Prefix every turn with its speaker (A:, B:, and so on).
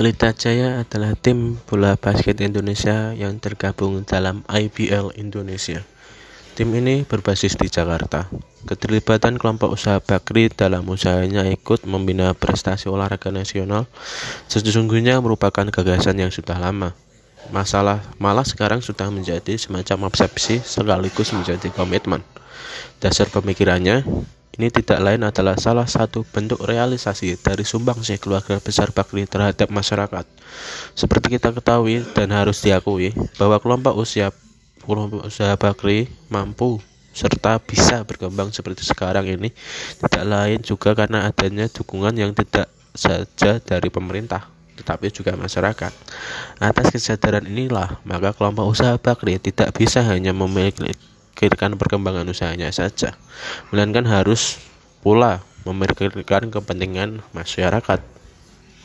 A: Pelita Jaya adalah tim bola basket Indonesia yang tergabung dalam IBL Indonesia. Tim ini berbasis di Jakarta. Keterlibatan kelompok usaha Bakri dalam usahanya ikut membina prestasi olahraga nasional sesungguhnya merupakan gagasan yang sudah lama. Masalah malah sekarang sudah menjadi semacam obsesi sekaligus menjadi komitmen. Dasar pemikirannya, ini tidak lain adalah salah satu bentuk realisasi dari sumbangsih keluarga besar Bakri terhadap masyarakat. Seperti kita ketahui dan harus diakui bahwa kelompok usia kelompok usaha Bakri mampu serta bisa berkembang seperti sekarang ini tidak lain juga karena adanya dukungan yang tidak saja dari pemerintah tetapi juga masyarakat. Atas kesadaran inilah, maka kelompok usaha Bakri tidak bisa hanya memiliki memikirkan perkembangan usahanya saja, melainkan harus pula memikirkan kepentingan masyarakat.